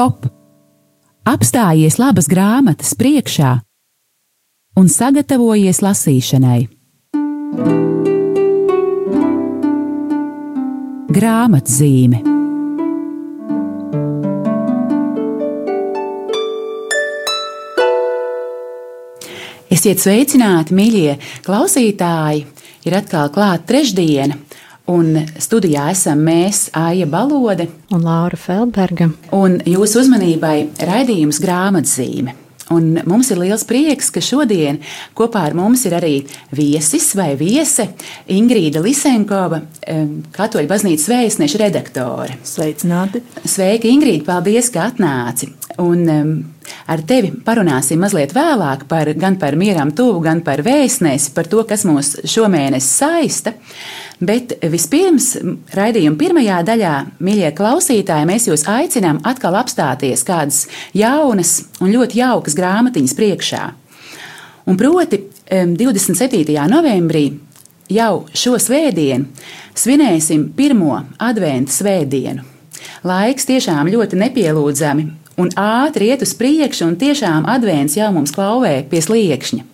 stop! Apstājies labas grāmatas priekšā un sagatavojies lasīšanai. Grāmatzīme Esiet sveicināti, mīļie klausītāji! Ir atkal klāta trešdiena, un studijā esam mēs, Aija Balode un Laura Feldberga. Un jūsu uzmanībai raidījums grāmatzīme. Un mums ir liels prieks, ka šodien kopā ar mums ir arī viesis vai viese Ingrīda Lisenkova, Katoļu baznīcas vēstneša redaktore. Sveicināti! Sveika, Ingrīda! Paldies, ka atnāci! Un, um, ar tevi parunāsim mazliet vēlāk par, gan par mieram tuvu, gan par vēstnesi, par to, kas mūs šomēnes saista. Bet vispirms, raidījuma pirmajā daļā, mīļie klausītāji, mēs jūs aicinām atkal apstāties kādas jaunas un ļoti jaukas grāmatiņas priekšā. Un proti, 27. novembrī jau šo svētdienu svinēsim pirmo adventu svētdienu. Laiks tiešām ļoti nepielūdzami un ātri iet uz priekšu, un tiešām advents jau mums klauvē pie sliekšņa.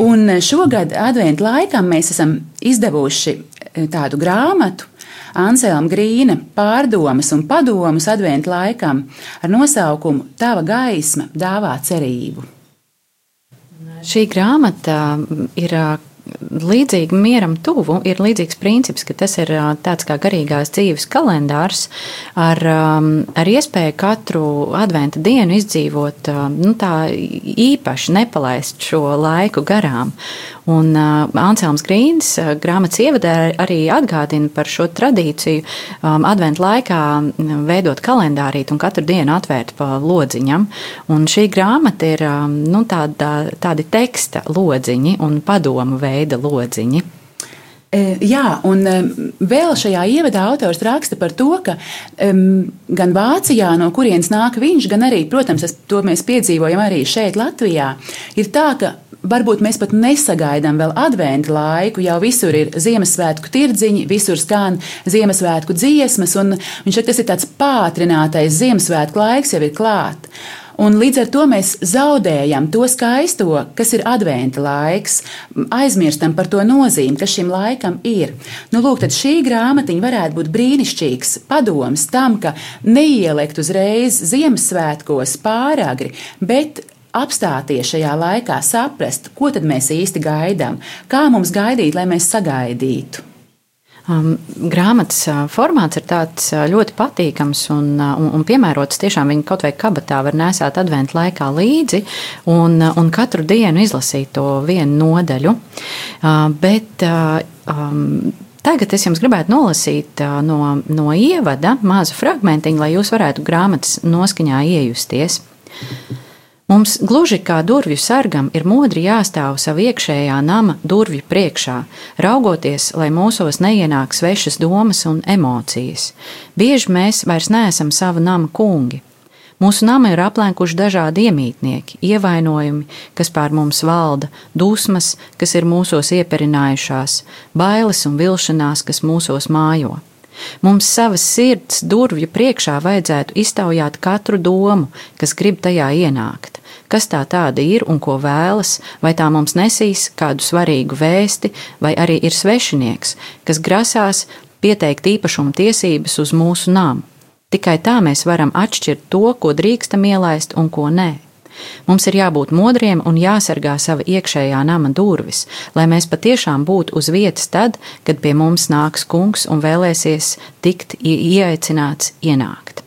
Un šogad adventu laikam mēs esam izdevuši eh, tādu grāmatu, Anselma Grīna pārdomas un padomus adventu laikam ar nosaukumu Tava gaisma dāvā cerību. Šī grāmata ir līdzīgi mieram tuvu ir līdzīgs princips, ka tas ir tāds kā garīgās dzīves kalendārs ar, ar iespēju katru adventa dienu izdzīvot nu, tā īpaši, nepalaist šo laiku garām. Un Anselms Grīns grāmatas ievadā arī atgādina par šo tradīciju adventu laikā veidot kalendārīt un katru dienu atvērt pa lodziņam. Un šī grāmata ir nu, tāda, tādi teksta lodziņi un padomu veida lodziņi. E, jā, un vēl šajā ievadā autors raksta par to, ka um, gan Vācijā, no kurienes nāk viņš, gan arī, protams, to mēs piedzīvojam arī šeit, Latvijā, ir tā, ka varbūt mēs pat nesagaidām vēl adventu laiku, jau visur ir Ziemassvētku tirdziņi, visur skan Ziemassvētku dziesmas, un viņš saka, tas ir tāds pātrinātais Ziemassvētku laiks jau ir klāt. Un līdz ar to mēs zaudējam to skaisto, kas ir adventa laiks, aizmirstam par to nozīmi, kas šim laikam ir. Nu, lūk, tad šī grāmatiņa varētu būt brīnišķīgs padoms tam, ka neielikt uzreiz Ziemassvētkos pāragri, bet apstāties šajā laikā, saprast, ko tad mēs īsti gaidām, kā mums gaidīt, lai mēs sagaidītu. Um, grāmatas uh, formāts ir tāds uh, ļoti patīkams un, uh, un, un piemērots. Tiešām viņa kaut vai kabatā var nesāt adventu laikā līdzi un, un katru dienu izlasīt to vienu nodaļu. Uh, bet, uh, um, Tagad es jums gribētu nolasīt no, no ievada mazu fragmentiņu, lai jūs varētu grāmatas noskaņā iejusties. Mums gluži kā durvju sargam ir modri jāstāv savu iekšējā nama durvju priekšā, raugoties, lai mūsos neienāk svešas domas un emocijas. Bieži mēs vairs neesam sava nama kungi. Mūsu nama ir aplēkuši dažādi iemītnieki, ievainojumi, kas pār mums valda, dusmas, kas ir mūsos ieperinājušās, bailes un vilšanās, kas mūsos mājo. Mums savas sirds durvju priekšā vajadzētu iztaujāt katru domu, kas grib tajā ienākt kas tā tāda ir un ko vēlas, vai tā mums nesīs kādu svarīgu vēsti, vai arī ir svešinieks, kas grasās pieteikt īpašuma tiesības uz mūsu namu. Tikai tā mēs varam atšķirt to, ko drīkstam ielaist un ko nē. Mums ir jābūt modriem un jāsargā sava iekšējā nama durvis, lai mēs patiešām būtu uz vietas tad, kad pie mums nāks kungs un vēlēsies tikt ieaicināts ienākt.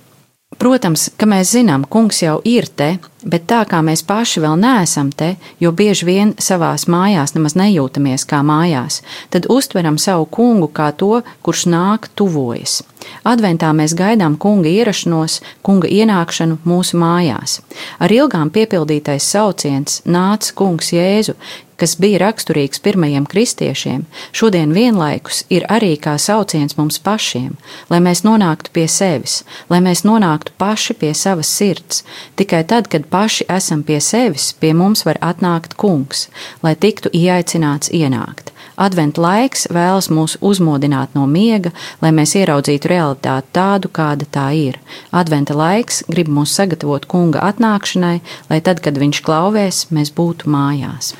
Protams, ka mēs zinām, kungs jau ir te, bet tā kā mēs paši vēl neesam te, jo bieži vien savās mājās nemaz nejūtamies kā mājās, tad uztveram savu kungu kā to, kurš nāk, tuvojas. Adventā mēs gaidām kunga ierašanos, kunga ienākšanu mūsu mājās. Ar ilgām piepildītais sauciens nāca kungs Jēzu, kas bija raksturīgs pirmajiem kristiešiem, šodien vienlaikus ir arī kā sauciens mums pašiem, lai mēs nonāktu pie sevis, lai mēs nonāktu paši pie savas sirds. Tikai tad, kad paši esam pie sevis, pie mums var atnākt kungs, lai tiktu ieaicināts ienākt. Adventa laiks vēlas mūs uzmodināt no miega, lai mēs ieraudzītu realitāti tādu, kāda tā ir. Adventa laiks grib mūs sagatavot kunga atnākšanai, lai tad, kad viņš klauvēs, mēs būtu mājās.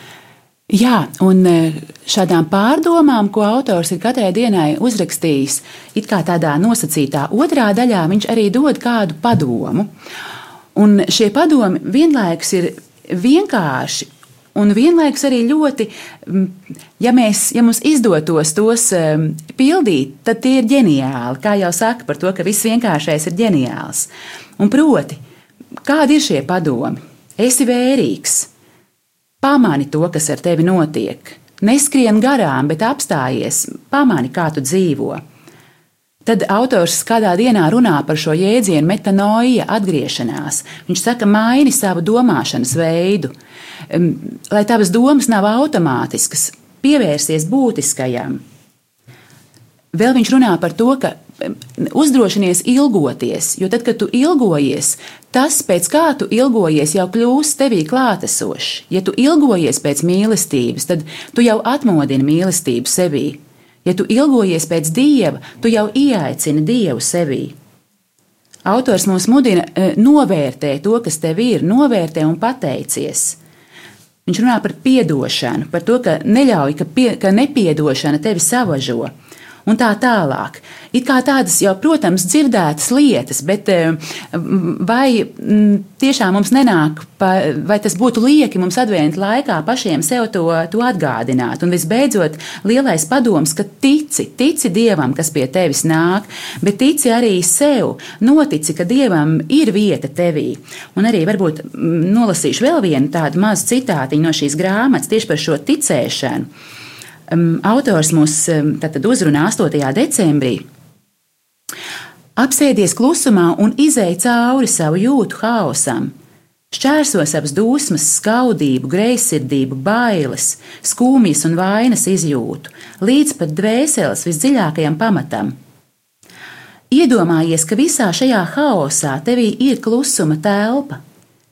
Jā, un e, šādām pārdomām, ko autors ir katrai dienai uzrakstījis, it kā tādā nosacītā otrā daļā, viņš arī dod kādu padomu. Un šie padomi vienlaikus ir vienkārši Un vienlaikus arī ļoti, ja, mēs, ja mums izdotos tos pildīt, tad tie ir ģeniāli. Kā jau saka par to, ka viss vienkāršais ir ģeniāls. Un proti, kādi ir šie padomi? Esi vērīgs, pamani to, kas ar tevi notiek. Neskrien garām, bet apstājies, pamani, kā tu dzīvo. Tad autors kādā dienā runā par šo jēdzienu metanoja, atgriešanās. Viņš saka, maini savu domāšanas veidu lai tavas domas nav automātiskas, pievērsies būtiskajam. Vēl viņš runā par to, ka uzdrošinies ilgoties, jo tad, kad tu ilgojies, tas, pēc kā tu ilgojies, jau kļūst tevī klātesošs. Ja tu ilgojies pēc mīlestības, tad tu jau atmodini mīlestību sevī. Ja tu ilgojies pēc dieva, tu jau ieaicini dievu sevī. Autors mums mudina e, novērtēt to, kas tev ir, novērtē un pateicies. Viņš runā par atdošanu, par to, ka neļauj, ka, pie, ka nepiedošana tevi savažo un tā tālāk. It kā tādas jau, protams, dzirdētas lietas, bet eh, vai tiešām mums nenāk, vai tas būtu lieki mums adventu laikā pašiem sev to, to atgādināt? Un visbeidzot, lielais padoms, ka tici, tici Dievam, kas pie tevis nāk, bet tici arī sev, notici, ka Dievam ir vieta tevī. Un arī varbūt nolasīšu vēl vienu tādu mazu citātiņu no šīs grāmatas tieši par šo ticēšanu. Um, autors mūs um, uzrunā 8. decembrī. Apsēdies klusumā un izēj cauri savu jūtu haosam. Šķērso savas dusmas, skaudību, greizsirdību, bailes, skumjas un vainas izjūtu, līdz pat dvēseles visdziļākajam pamatam. Iedomājies, ka visā šajā haosā tevī ir klusuma telpa,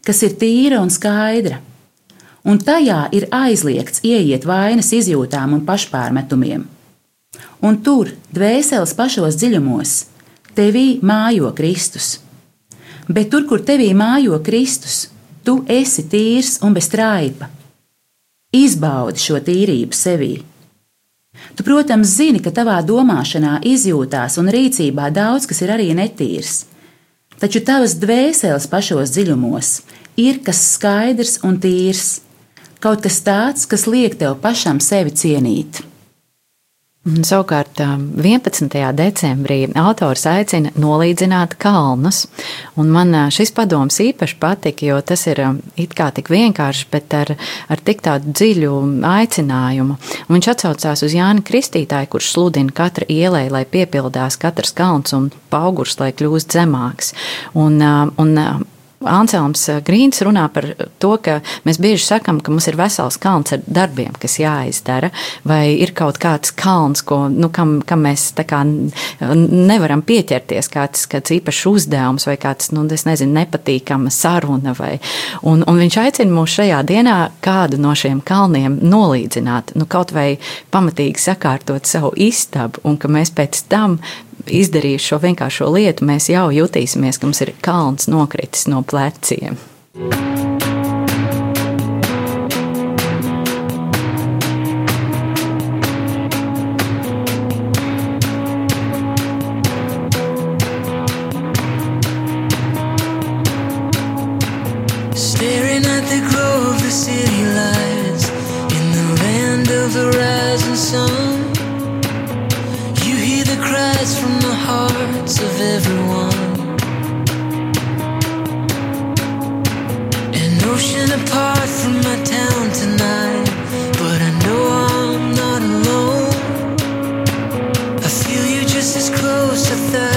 kas ir tīra un skaidra un tajā ir aizliegts ieiet vainas izjūtām un pašpārmetumiem. Un tur, dvēseles pašos dziļumos, tevī mājo Kristus. Bet tur, kur tevī mājo Kristus, tu esi tīrs un bez traipa. Izbaudi šo tīrību sevī. Tu, protams, zini, ka tavā domāšanā, izjūtās un rīcībā daudz kas ir arī netīrs, taču tavas dvēseles pašos dziļumos ir kas skaidrs un tīrs kaut kas tāds, kas liek tev pašam sevi cienīt. Savukārt 11. decembrī autors aicina nolīdzināt kalnus. Un man šis padoms īpaši patika, jo tas ir it kā tik vienkārši, bet ar, ar tik tādu dziļu aicinājumu. Un viņš atsaucās uz Jāni Kristītāju, kurš sludina katra ielai, lai piepildās katrs kalns un augurs, lai kļūst zemāks. Un, un Anselms eh, Grīns runā par to, ka mēs bieži sakam, ka mums ir vesels kalns ar darbiem, kas jāizdara, vai ir kaut kāds kalns, ko, nu, kam, kam mēs kā nevaram pieķerties, kāds, kāds īpašs uzdevums vai kāds, nu, es nezinu, nepatīkama saruna. Vai, un, un viņš aicina mūs šajā dienā kādu no šiem kalniem nolīdzināt, nu, kaut vai pamatīgi sakārtot savu istabu, un ka mēs pēc tam izdarījuši šo vienkāršo lietu, mēs jau jutīsimies, ka mums ir kalns nokritis no pleciem. Staring the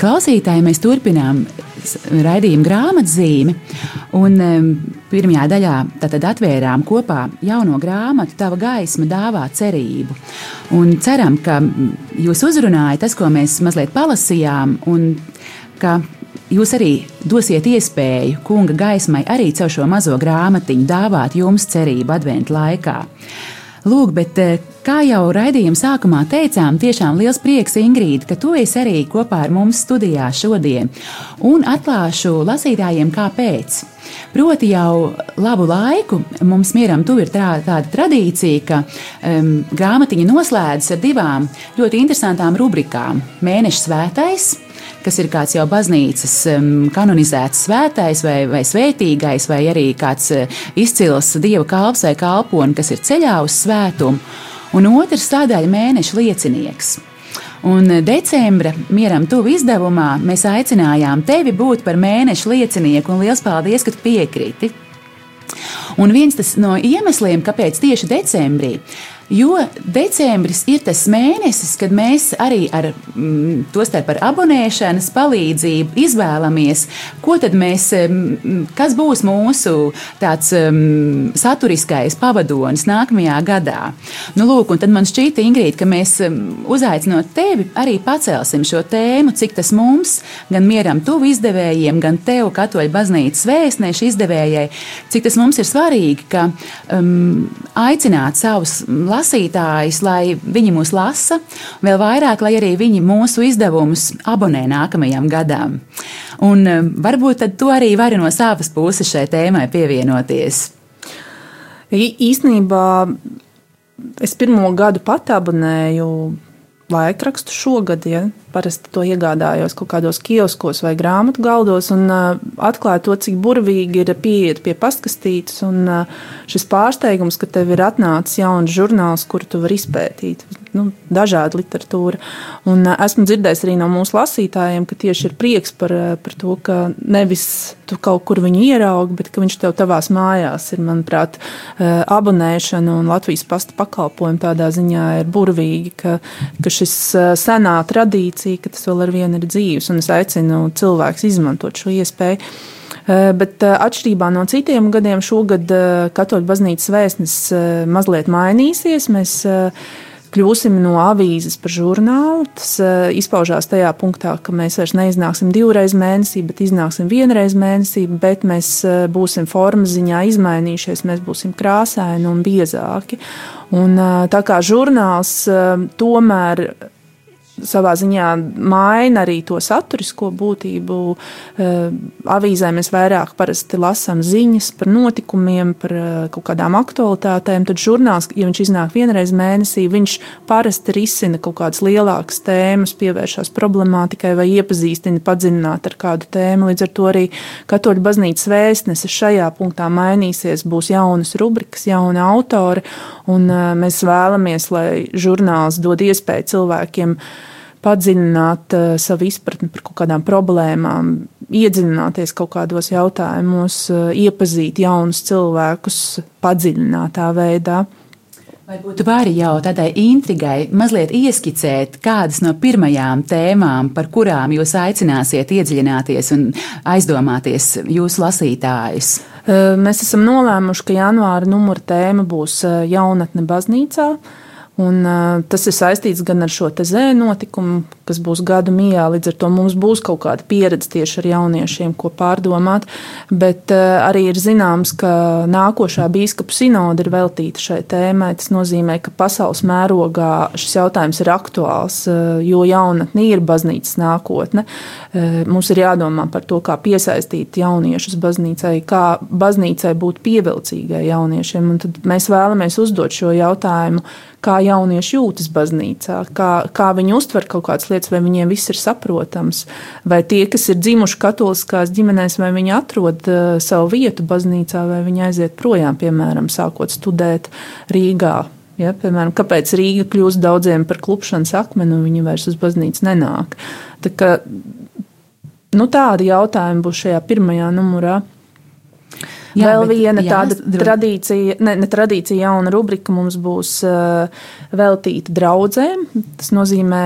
klausītāji, mēs turpinām raidījumu grāmatzīmi. Un em, pirmajā daļā tad atvērām kopā jauno grāmatu, Tava gaisma dāvā cerību. Un ceram, ka jūs uzrunājat tas, ko mēs mazliet palasījām, un ka jūs arī dosiet iespēju kunga gaismai arī caur šo mazo grāmatiņu dāvāt jums cerību adventu laikā. Lūk, bet eh, kā jau raidījuma sākumā teicām, tiešām liels prieks, Ingrīda, ka tu esi arī kopā ar mums studijā šodien. Un atklāšu lasītājiem, kāpēc. Proti, jau labu laiku mums mieram tuvu ir tā, tāda tradīcija, ka um, grāmatiņa noslēdzas ar divām ļoti interesantām rubrikām - Mēneša svētais, kas ir kāds jau baznīcas kanonizēts svētais vai, vai svētīgais, vai arī kāds uh, izcils dieva kalps vai kalponi, kas ir ceļā uz svētumu, un otrs sadaļa mēneša liecinieks. Un decembra mieram tuvu izdevumā mēs aicinājām tevi būt par mēneša liecinieku, un liels paldies, ka piekriti. Un viens no iemesliem, kāpēc tieši decembrī, jo decembris ir tas mēnesis, kad mēs arī ar mm, to starp ar abonēšanas palīdzību izvēlamies, ko tad mēs, mm, kas būs mūsu tāds mm, saturiskais pavadonis nākamajā gadā. Nu, lūk, un tad man šķīta, Ingrīda, ka mēs mm, uzaicinot tevi arī pacelsim šo tēmu, cik tas mums, gan mieram tuvu izdevējiem, gan tev, katoļu baznīcas vēstniešu izdevējai, cik tas mums ir svarīgi, ka um, aicināt savus lasītājus, lai viņi mūs lasa, vēl vairāk, lai arī viņi mūsu izdevumus abonē nākamajam gadam. Un um, varbūt tad tu arī vari no savas puses šai tēmai pievienoties. I- Īsnībā es pirmo gadu pat abonēju laikrakstu šogad, ja parasti to iegādājos kaut kādos kioskos vai grāmatu galdos un uh, atklāju to, cik burvīgi ir pieiet pie pastkastītes un uh, šis pārsteigums, ka tev ir atnācis jauns žurnāls, kuru tu vari izpētīt. Nu, dažāda literatūra. Un, uh, esmu dzirdējis arī no mūsu lasītājiem, ka tieši ir prieks par, par to, ka nevis tu kaut kur viņu ieraugi, bet ka viņš tev tavās mājās ir, manuprāt, abonēšana un Latvijas pasta pakalpojumi tādā ziņā ir burvīgi, ka, ka šis senā tradīcija, ka tas vēl ar vienu ir dzīves, un es aicinu cilvēks izmantot šo iespēju. Bet atšķirībā no citiem gadiem, šogad Katoļu baznīcas vēstnesis eh, mazliet mainīsies. Mēs kļūsim no avīzes par žurnālu. Tas eh, izpaužās tajā punktā, ka mēs vairs neiznāksim divreiz mēnesī, bet iznāksim vienreiz mēnesī, bet mēs eh, būsim formas ziņā izmainījušies, mēs būsim krāsaini un biezāki. Un, eh, tā kā žurnāls tomēr savā ziņā maina arī to saturisko būtību. Eh, Avīzē mēs vairāk lasām ziņas par notikumiem, par eh, kaut kādām aktualitātēm. Tad žurnāls, ja viņš iznāk vienreiz mēnesī, viņš parasti risina kaut kādas lielākas tēmas, pievēršās problemātikai vai iepazīstina padziļināt ar kādu tēmu. Līdz ar to arī katoļu baznīcas vēstnese šajā punktā mainīsies, būs jaunas rubrikas, jauni autori, un eh, mēs vēlamies, lai žurnāls dod iespēju cilvēkiem padziļināt uh, savu izpratni par kaut kādām problēmām, iedziļināties kaut kādos jautājumos, uh, iepazīt jaunus cilvēkus padziļinātā veidā. Varbūt tu vari jau tādai intrigai mazliet ieskicēt, kādas no pirmajām tēmām, par kurām jūs aicināsiet iedziļināties un aizdomāties jūsu lasītājus. Uh, Mēs esam nolēmuši, ka janvāra numura tēma būs jaunatne baznīcā. Un, uh, tas ir saistīts gan ar šo zēnu notikumu, kas būs gada mijā. Līdz ar to mums būs kaut kāda pieredze tieši ar jauniešiem, ko pārdomāt. Bet uh, arī ir zināms, ka nākošā biskupa sinoda ir veltīta šai tēmai. Tas nozīmē, ka pasaules mērogā šis jautājums ir aktuāls, uh, jo jaunatne ir baznīcas nākotne. Uh, mums ir jādomā par to, kā piesaistīt jauniešus baznīcai, kā baznīcai būt pievilcīgai jauniešiem. Un tad mēs vēlamies uzdot šo jautājumu kā jaunieši jūtas baznīcā, kā, kā viņi uztver kaut kādas lietas, vai viņiem viss ir saprotams, vai tie, kas ir dzimuši katoliskās ģimenēs, vai viņi atrod uh, savu vietu baznīcā, vai viņi aiziet projām, piemēram, sākot studēt Rīgā. Ja, piemēram, kāpēc Rīga kļūst daudziem par klupšanas akmeni un viņi vairs uz baznīcu nenāk. Tā kā, nu, tādi jautājumi būs šajā pirmajā numurā. Jā, Vēl bet- viena jā, tāda dro- tradīcija, ne, ne tradīcija, jauna rubrika mums būs uh, veltīta draudzēm. Tas nozīmē,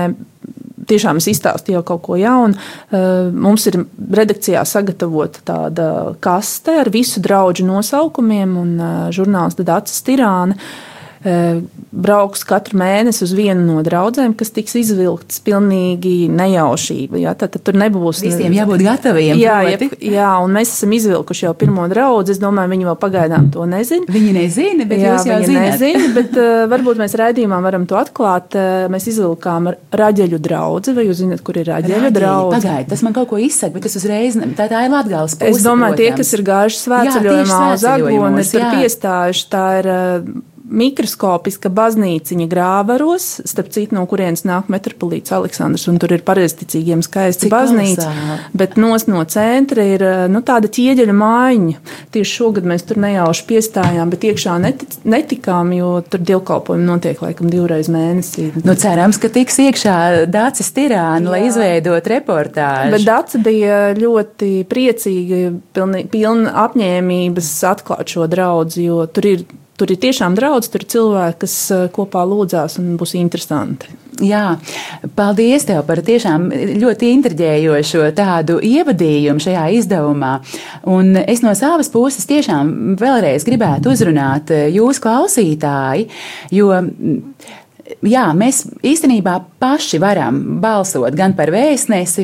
tiešām es izstāstu jau kaut ko jaunu. Uh, mums ir redakcijā sagatavota tāda kaste ar visu draugu nosaukumiem, un uh, žurnālists Dārcis Tirāna brauks katru mēnesi uz vienu no draudzēm, kas tiks izvilktas pilnīgi nejaušība. Ja? Tad, tad tur nebūs Visiem jābūt gataviem. Jā, jeb, jā, un mēs esam izvilkuši jau pirmo draugu. Es domāju, viņi vēl pagaidām to nezina. Viņi nezina, bet Jā, jūs jau zināt. nezina, bet uh, varbūt mēs raidījumā varam to atklāt. Uh, mēs izvilkām raģeļu draugu. Vai jūs zināt, kur ir raģeļu draugs? Pagaidiet, tas man kaut ko izsaka, bet es uzreiz. Tā, tā ir Latvijas puse. Es domāju, tie, protams. kas ir gājuši Jā, svētceļojumā uz Agonu, ir jā. piestājuši. Tā ir uh, mikroskopiska baznīciņa grāvaros, starp citu, no kurienes nāk metropolīts Aleksandrs, un tur ir pareizticīgiem skaista Cik baznīca. kolosāli. Bet nos no centra ir uh, nu, tāda ķieģeļa mājiņa. Tieši šogad mēs tur nejauši piestājām, bet iekšā netic, netikām, jo tur dievkalpojumi notiek laikam divreiz mēnesī. Nu, cerams, ka tiks iekšā Dācis Tirāna, lai izveidot reportāžu. Bet Dārsa bija ļoti priecīga, pilna apņēmības atklāt šo draugu, jo tur ir, tur ir tiešām draudz, tur ir cilvēki, kas eh, kopā lūdzās un būs interesanti. Jā, paldies tev par tiešām ļoti intriģējošo tādu ievadījumu šajā izdevumā. Un es no savas puses tiešām vēlreiz gribētu uzrunāt eh, jūs klausītāji, jo. Jā, mēs īstenībā paši varam balsot gan par vēstnesi,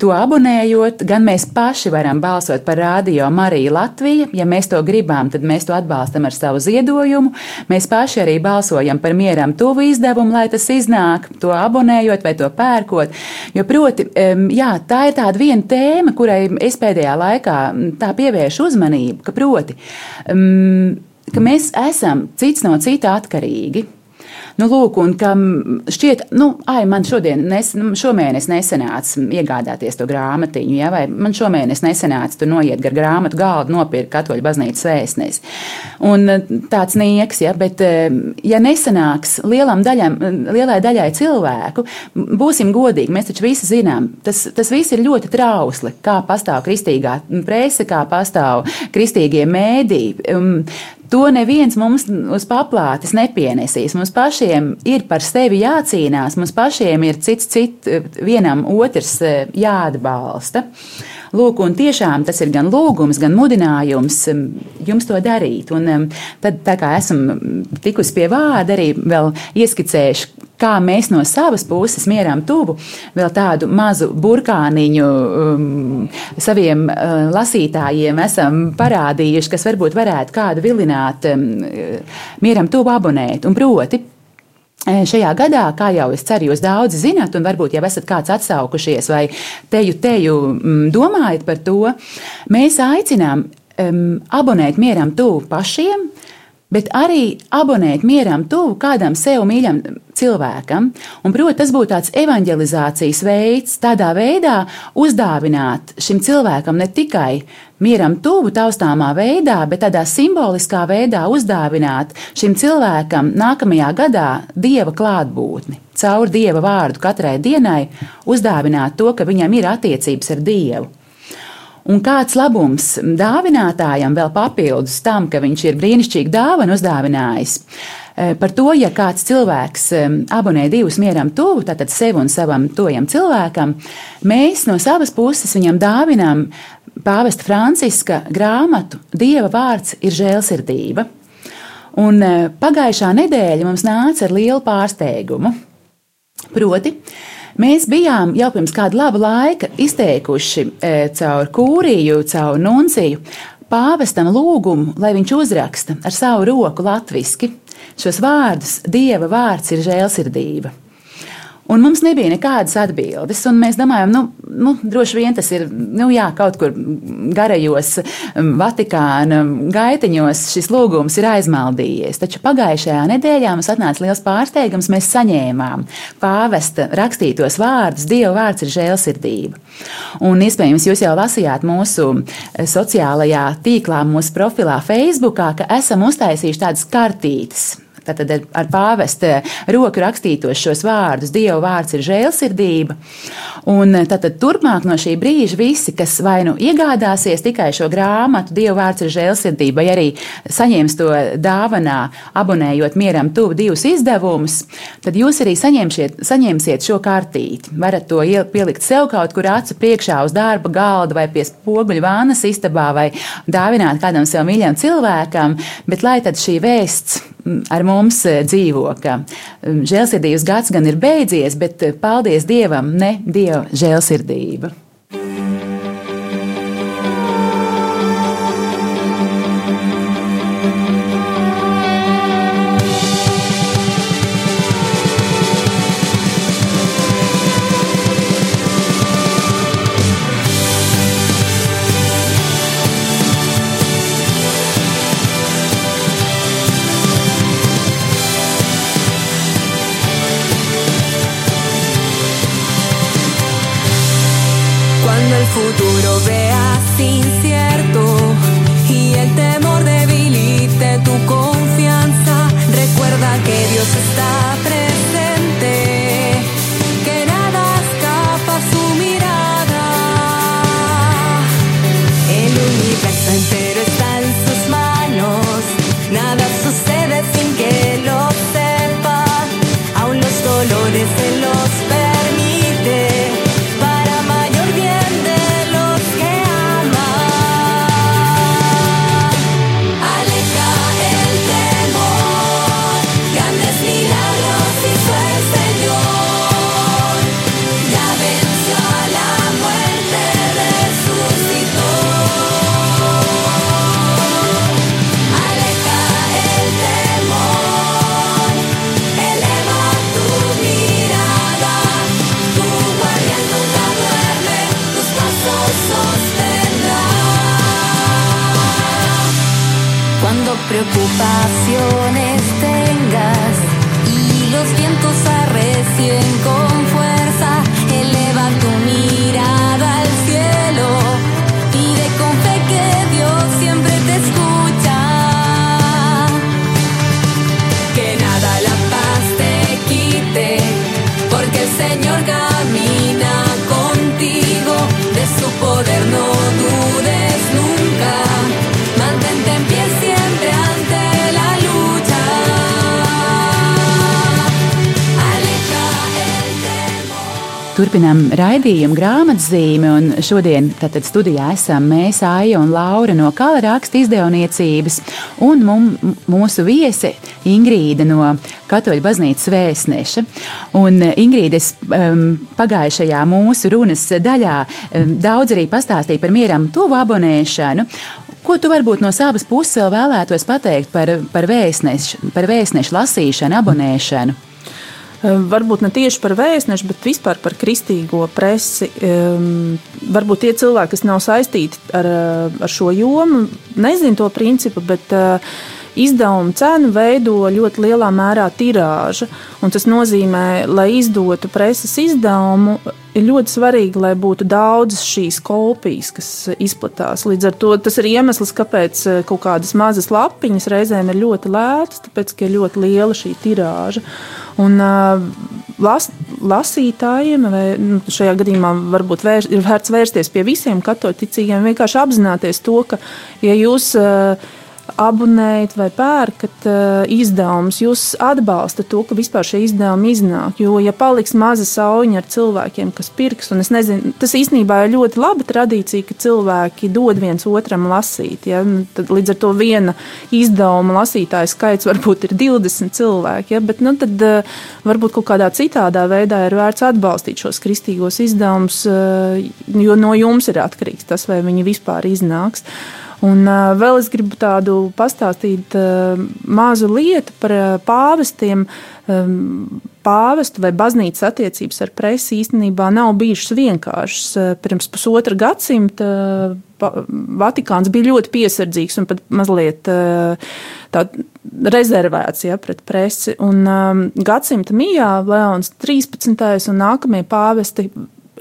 to abonējot, gan mēs paši varam balsot par Rādio Mariju Latviju. Ja mēs to gribam, tad mēs to atbalstam ar savu ziedojumu. Mēs paši arī balsojam par mieram tuvu izdevumu, lai tas iznāk, to abonējot vai to pērkot. Jo, proti, jā, tā ir tāda viena tēma, kurai es pēdējā laikā tā pievēršu uzmanību, ka proti, em, ka mēs esam cits no cita atkarīgi. Nu, lūk, un kam šķiet, nu, ai, man šodien, nes, nu, šomēnes nesenāca iegādāties to grāmatiņu, ja, vai man šomēnes nesenāca tur noiet gar grāmatu galdu, nopirkt katoļu baznīcas vēstnes. Un eh, tāds nieks, ja, bet eh, ja nesenāks lielam daļam, lielai daļai cilvēku, būsim godīgi, mēs taču visi zinām, tas, tas viss ir ļoti trausli, kā pastāv kristīgā prese, kā pastāv kristīgie mēdī. To neviens mums uz paplātes nepienesīs. Mums pašiem ir par sevi jācīnās, mums pašiem ir cits, cits vienam otrs eh, jāatbalsta. Lūk, un tiešām tas ir gan lūgums, gan mudinājums um, jums to darīt. Un tad, tā kā esam tikusi pie vārda, arī vēl ieskicējuši, kā mēs no savas puses mieram tuvu vēl tādu mazu burkāniņu um, saviem uh, lasītājiem esam parādījuši, kas varbūt varētu kādu vilināt um, mieram tuvu abonēt. Un proti, E, Šajā gadā, kā jau es ceru, jūs daudzi zinat, un varbūt jau esat kāds atsaukušies vai teju, teju mm, domājat par to, mēs aicinām um, abonēt mieram tuvu pašiem, bet arī abonēt mieram tuvu kādam sev mīļam cilvēkam. Un, proti, tas būtu tāds evanģelizācijas veids, tādā veidā uzdāvināt šim cilvēkam ne tikai mieram tuvu taustāmā veidā, bet tādā simboliskā veidā uzdāvināt šim cilvēkam nākamajā gadā dieva klātbūtni. Caur dieva vārdu katrai dienai uzdāvināt to, ka viņam ir attiecības ar dievu. Un kāds labums dāvinātājam vēl papildus tam, ka viņš ir brīnišķīgi dāvanu uzdāvinājis? Eh, Par to, ja kāds cilvēks eh, abonē divus mieram tuvu, tātad sev un savam tojam cilvēkam, mēs no savas puses viņam dāvinām pāvesta Franciska grāmatu Dieva vārds ir žēlsirdība. Un eh, pagājušā nedēļa mums nāca ar lielu pārsteigumu. Proti, mēs bijām jau pirms kāda laba laika izteikuši e, caur kūriju, caur nunciju pāvestam lūgumu, lai viņš uzraksta ar savu roku latviešu šos vārdus: Dieva vārds ir žēlsirdība. Un mums nebija nekādas atbildes. Mēs domājam, nu, nu, droši vien tas ir nu, jā, kaut kur garajos um, Vatikāna gaitiņos šis lūgums ir aizmaldījies. Taču pagājušajā nedēļā mums atnāca liels pārsteigums. Mēs saņēmām pāvesta rakstītos vārdus, Dieva vārds ir žēlsirdība. Un iespējams, jūs jau lasījāt mūsu eh, sociālajā tīklā, mūsu profilā, Facebookā, ka esam uztaisījuši tādas kartītes tātad ar, ar pāvesta roku rakstītos šos vārdus. Dieva vārds ir žēlsirdība. Un tātad turpmāk no šī brīža visi, kas vai nu iegādāsies tikai šo grāmatu, Dieva vārds ir žēlsirdība, vai arī saņems to dāvanā, abonējot mieram tuvu divus izdevumus, tad jūs arī saņemsiet, saņemsiet šo kartīti. Varat to iel- pielikt sev kaut kur acu priekšā uz darba galda vai pie spoguļu vānas istabā vai dāvināt kādam sev mīļam cilvēkam, bet lai tad šī vēsts ar mums eh, dzīvo, mm, žēlsirdības gads gan ir beidzies, bet eh, paldies Dievam, ne Dieva žēlsirdība. Turpinām raidījumu grāmatzīmi, un šodien tātad studijā esam mēs, Aija un Laura no Kala raksta izdevniecības, un mum, mūsu viese Ingrīda no Katoļu baznīcas vēstneša. Un Ingrīda, es um, pagājušajā mūsu runas daļā um, daudz arī pastāstīju par mieram tuvu abonēšanu. Ko tu varbūt no savas puses vēl vēlētos pateikt par, par, vēstnešu, par vēstnešu lasīšanu, abonēšanu? Varbūt ne tieši par vēstnešu, bet vispār par kristīgo presi. Um, varbūt tie cilvēki, kas nav saistīti ar, eh, ar šo jomu, nezina to principu, bet uh, izdevuma cenu veido ļoti lielā mērā tirāža. Tas nozīmē, lai izdotu preses izdevumu, ir ļoti svarīgi, lai būtu daudzas šīs kopijas, kas izplatās. Līdz ar to tas ir iemesls, kāpēc eh, kaut kādas mazas lapiņas reizēm ir ļoti lētas, tāpēc, ka ir ļoti liela šī tirāža. Un, uh, las, lasītājiem, vai nu, šajā gadījumā varbūt vērs, ir vērts vērsties pie visiem katoļticīgiem, vienkārši apzināties to, ka, ja jūs uh, abonējat vai pērkat uh, izdevumus, jūs atbalstat to, ka vispār šie izdevumi iznāk. Jo, ja paliks maza sauņa ar cilvēkiem, kas pirks, un es nezinu, tas īstenībā ir ļoti laba tradīcija, ka cilvēki dod viens otram lasīt. Ja? Nu, Tad, līdz ar to viena izdevuma lasītāja skaits varbūt ir 20 cilvēki, ja? bet nu, tad uh, varbūt kaut kādā citādā veidā ir vērts atbalstīt šos kristīgos izdevumus, uh, jo no jums ir atkarīgs tas, vai viņi vispār iznāks. Un vēl es gribu tādu pastāstīt mazu lietu par pāvestiem. Pāvestu vai baznīcas attiecības ar presi īstenībā nav bijušas vienkāršas. Pirms pusotra gadsimta Vatikāns bija ļoti piesardzīgs un pat mazliet tā rezervēts ja, pret presi. Un um, gadsimta mijā Leons 13. un nākamie pāvesti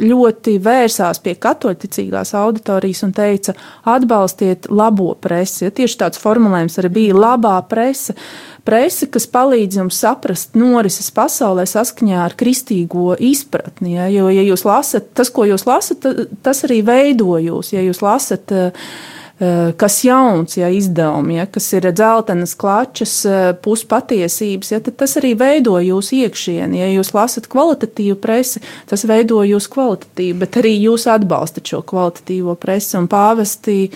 ļoti vērsās pie katoļticīgās auditorijas un teica, atbalstiet labo presi. Ja, tieši tāds formulējums arī bija labā presa. Presi, kas palīdz jums saprast norises pasaulē saskaņā ar kristīgo izpratni. Ja, jo, ja jūs lasat, tas, ko jūs lasat, tas arī veido jūs. Ja jūs lasat uh, kas jauns, ja izdevumi, ja, kas ir dzeltenas klačas, eh, puspatiesības, ja, tad tas arī veido jūsu iekšieni. Ja jūs lasat kvalitatīvu presi, tas veido jūsu kvalitatīvu, bet arī jūs atbalstat šo kvalitatīvo presi un pāvestī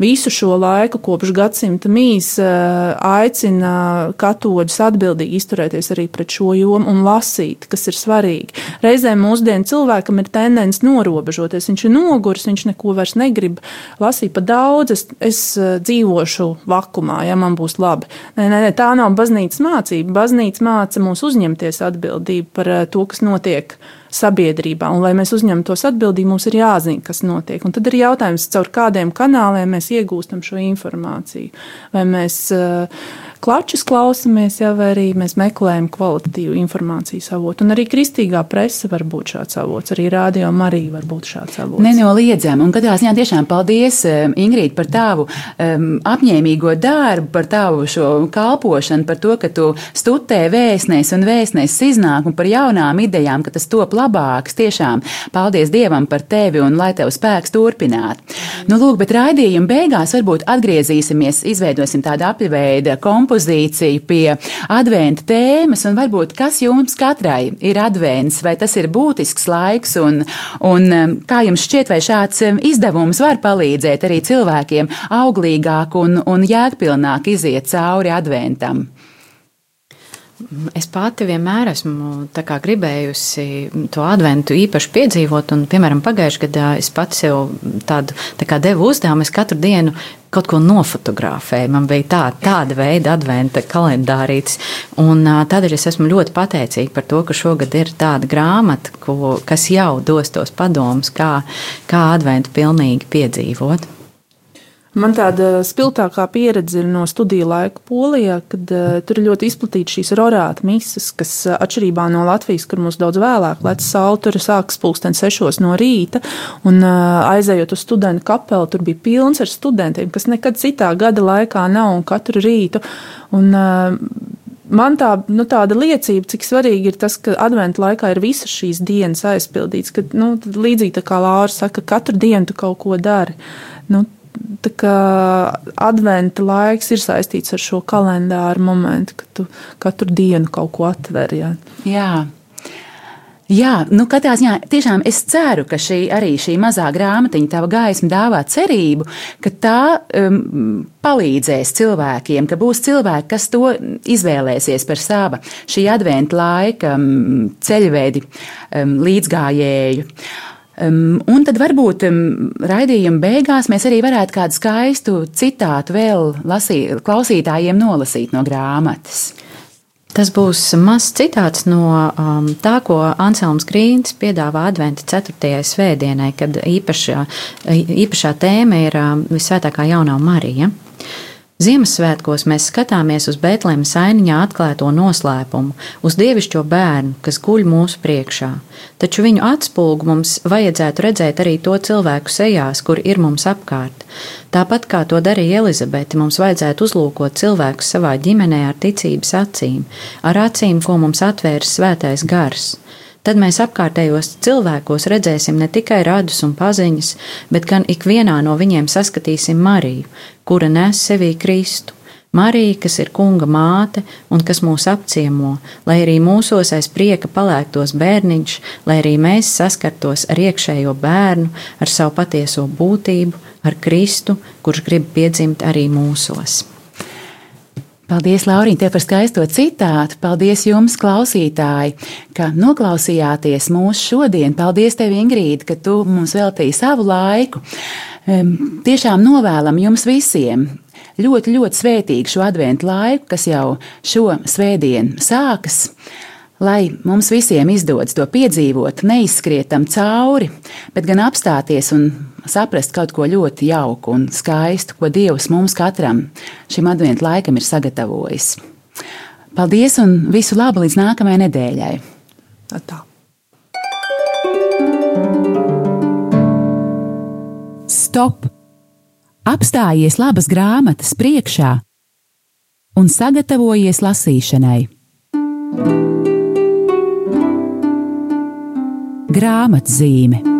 visu šo laiku, kopš gadsimta mīs, eh, aicina katoļus atbildīgi izturēties arī pret šo jomu un lasīt, kas ir svarīgi. Reizēm mūsdienu cilvēkam ir tendence norobežoties. Viņš ir noguris, viņš neko vairs negrib lasīt pa daudz. Es, es eh, dzīvošu vakumā, ja man būs labi. Nē, nē, nē tā nav baznīcas mācība. Baznīca māca mums uzņemties atbildību par eh, to, kas notiek sabiedrībā. Un, lai mēs uzņemtos atbildību, mums ir jāzina, kas notiek. Un tad ir jautājums, caur kādiem kanāliem mēs iegūstam šo informāciju. Vai mēs uh, klačus klausamies, jau arī mēs meklējam kvalitatīvu informācijas avotu. Un arī kristīgā presa var būt šāds avots, arī rādio Marija var būt šāds avots. Nenoliedzami. Un katrā ziņā tiešām paldies, um, Ingrīd, par tavu um, apņēmīgo darbu, par tavu šo kalpošanu, par to, ka tu studē vēstnēs un vēstnēs iznāk un par jaunām idejām, ka tas top labāks. Tiešām paldies Dievam par tevi un lai tev spēks turpināt. Nu, lūk, bet raidījuma beigās varbūt atgriezīsimies, izveidosim tādu apļveida komponentu kompozīciju pie adventa tēmas, un varbūt kas jums katrai ir advents, vai tas ir būtisks laiks, un, un um, kā jums šķiet, vai šāds um, izdevums var palīdzēt arī cilvēkiem auglīgāk un, un jēgpilnāk iziet cauri adventam. Es pati vienmēr esmu gribējusi to adventu īpaši piedzīvot, un, piemēram, pagājušajā gadā es pats sev tādu tā devu uzdevumu. Es katru dienu kaut ko nofotografēju. Man bija tā, tāda veida adventa kalendārītis, un tādēļ es esmu ļoti pateicīga par to, ka šogad ir tāda grāmata, ko, kas jau dos tos padomus, kā, kā adventu pilnīgi piedzīvot. Man tāda spilgtākā pieredze ir no studiju laika Polijā, kad uh, tur ir ļoti izplatīta šīs rorāta misijas, kas uh, atšķirībā no Latvijas, kur mums daudz vēlāk lec saule, tur sākas pulksten sešos no rīta, un uh, aizējot uz studentu kapelu, tur bija pilns ar studentiem, kas nekad citā gada laikā nav un katru rītu. Un, uh, Man tā, nu, tāda liecība, cik svarīgi ir tas, ka adventu laikā ir visas šīs dienas aizpildītas. Kad, nu, līdzīgi kā Lāra saka, katru dienu tu kaut ko dari. Nu, adventa laiks ir saistīts ar šo kalendāru momentu, kad tu katru dienu kaut ko atver. Jā. jā. Jā, nu katrā ziņā tiešām es ceru, ka šī arī šī mazā grāmatiņa, tava gaisma dāvā cerību, ka tā um, palīdzēs cilvēkiem, ka būs cilvēki, kas to izvēlēsies par sava šī adventa laika um, ceļvedi um, līdzgājēju. Um, un tad varbūt um, raidījuma beigās mēs arī varētu kādu skaistu citātu vēl lasīt, klausītājiem nolasīt no grāmatas. Tas būs mazs citāts no um, tā, ko Anselms Grīns piedāvā Adventa 4. svētdienai, kad īpašā, īpašā tēma ir um, Visvētākā jaunā Marija. Ziemassvētkos mēs skatāmies uz Bēntlēmas ainiņā atklāto noslēpumu, uz dievišķo bērnu, kas guļ mūsu priekšā. Taču viņu atspulgu mums vajadzētu redzēt arī to cilvēku sejās, kur ir mums apkārt. Tāpat kā to darīja Elizabete, mums vajadzētu uzlūkot cilvēkus savā ģimenē ar ticības acīm, ar acīm, ko mums atvērs svētais gars tad mēs apkārtējos cilvēkos redzēsim ne tikai radus un paziņas, bet gan ikvienā no viņiem saskatīsim Mariju, kura nes sevī Kristu. Marija, kas ir kunga māte un kas mūs apciemo, lai arī mūsos aiz prieka palēktos bērniņš, lai arī mēs saskartos ar iekšējo bērnu, ar savu patieso būtību, ar Kristu, kurš grib piedzimt arī mūsos. Paldies, Laurīna, par skaisto citātu. Paldies jums, klausītāji, ka noklausījāties mūsu šodien. Paldies, tev, Ingrīda, ka tu mums veltīji savu laiku. Tiešām novēlam jums visiem ļoti, ļoti svētīgu šo adventu laiku, kas jau šo svētdienu sākas lai mums visiem izdodas to piedzīvot, neizskrietam cauri, bet gan apstāties un saprast kaut ko ļoti jauku un skaistu, ko Dievs mums katram šim adventu laikam ir sagatavojis. Paldies un visu labu līdz nākamajai nedēļai! Tā. stop! Apstājies labas grāmatas priekšā un sagatavojies lasīšanai. Grāmatzīme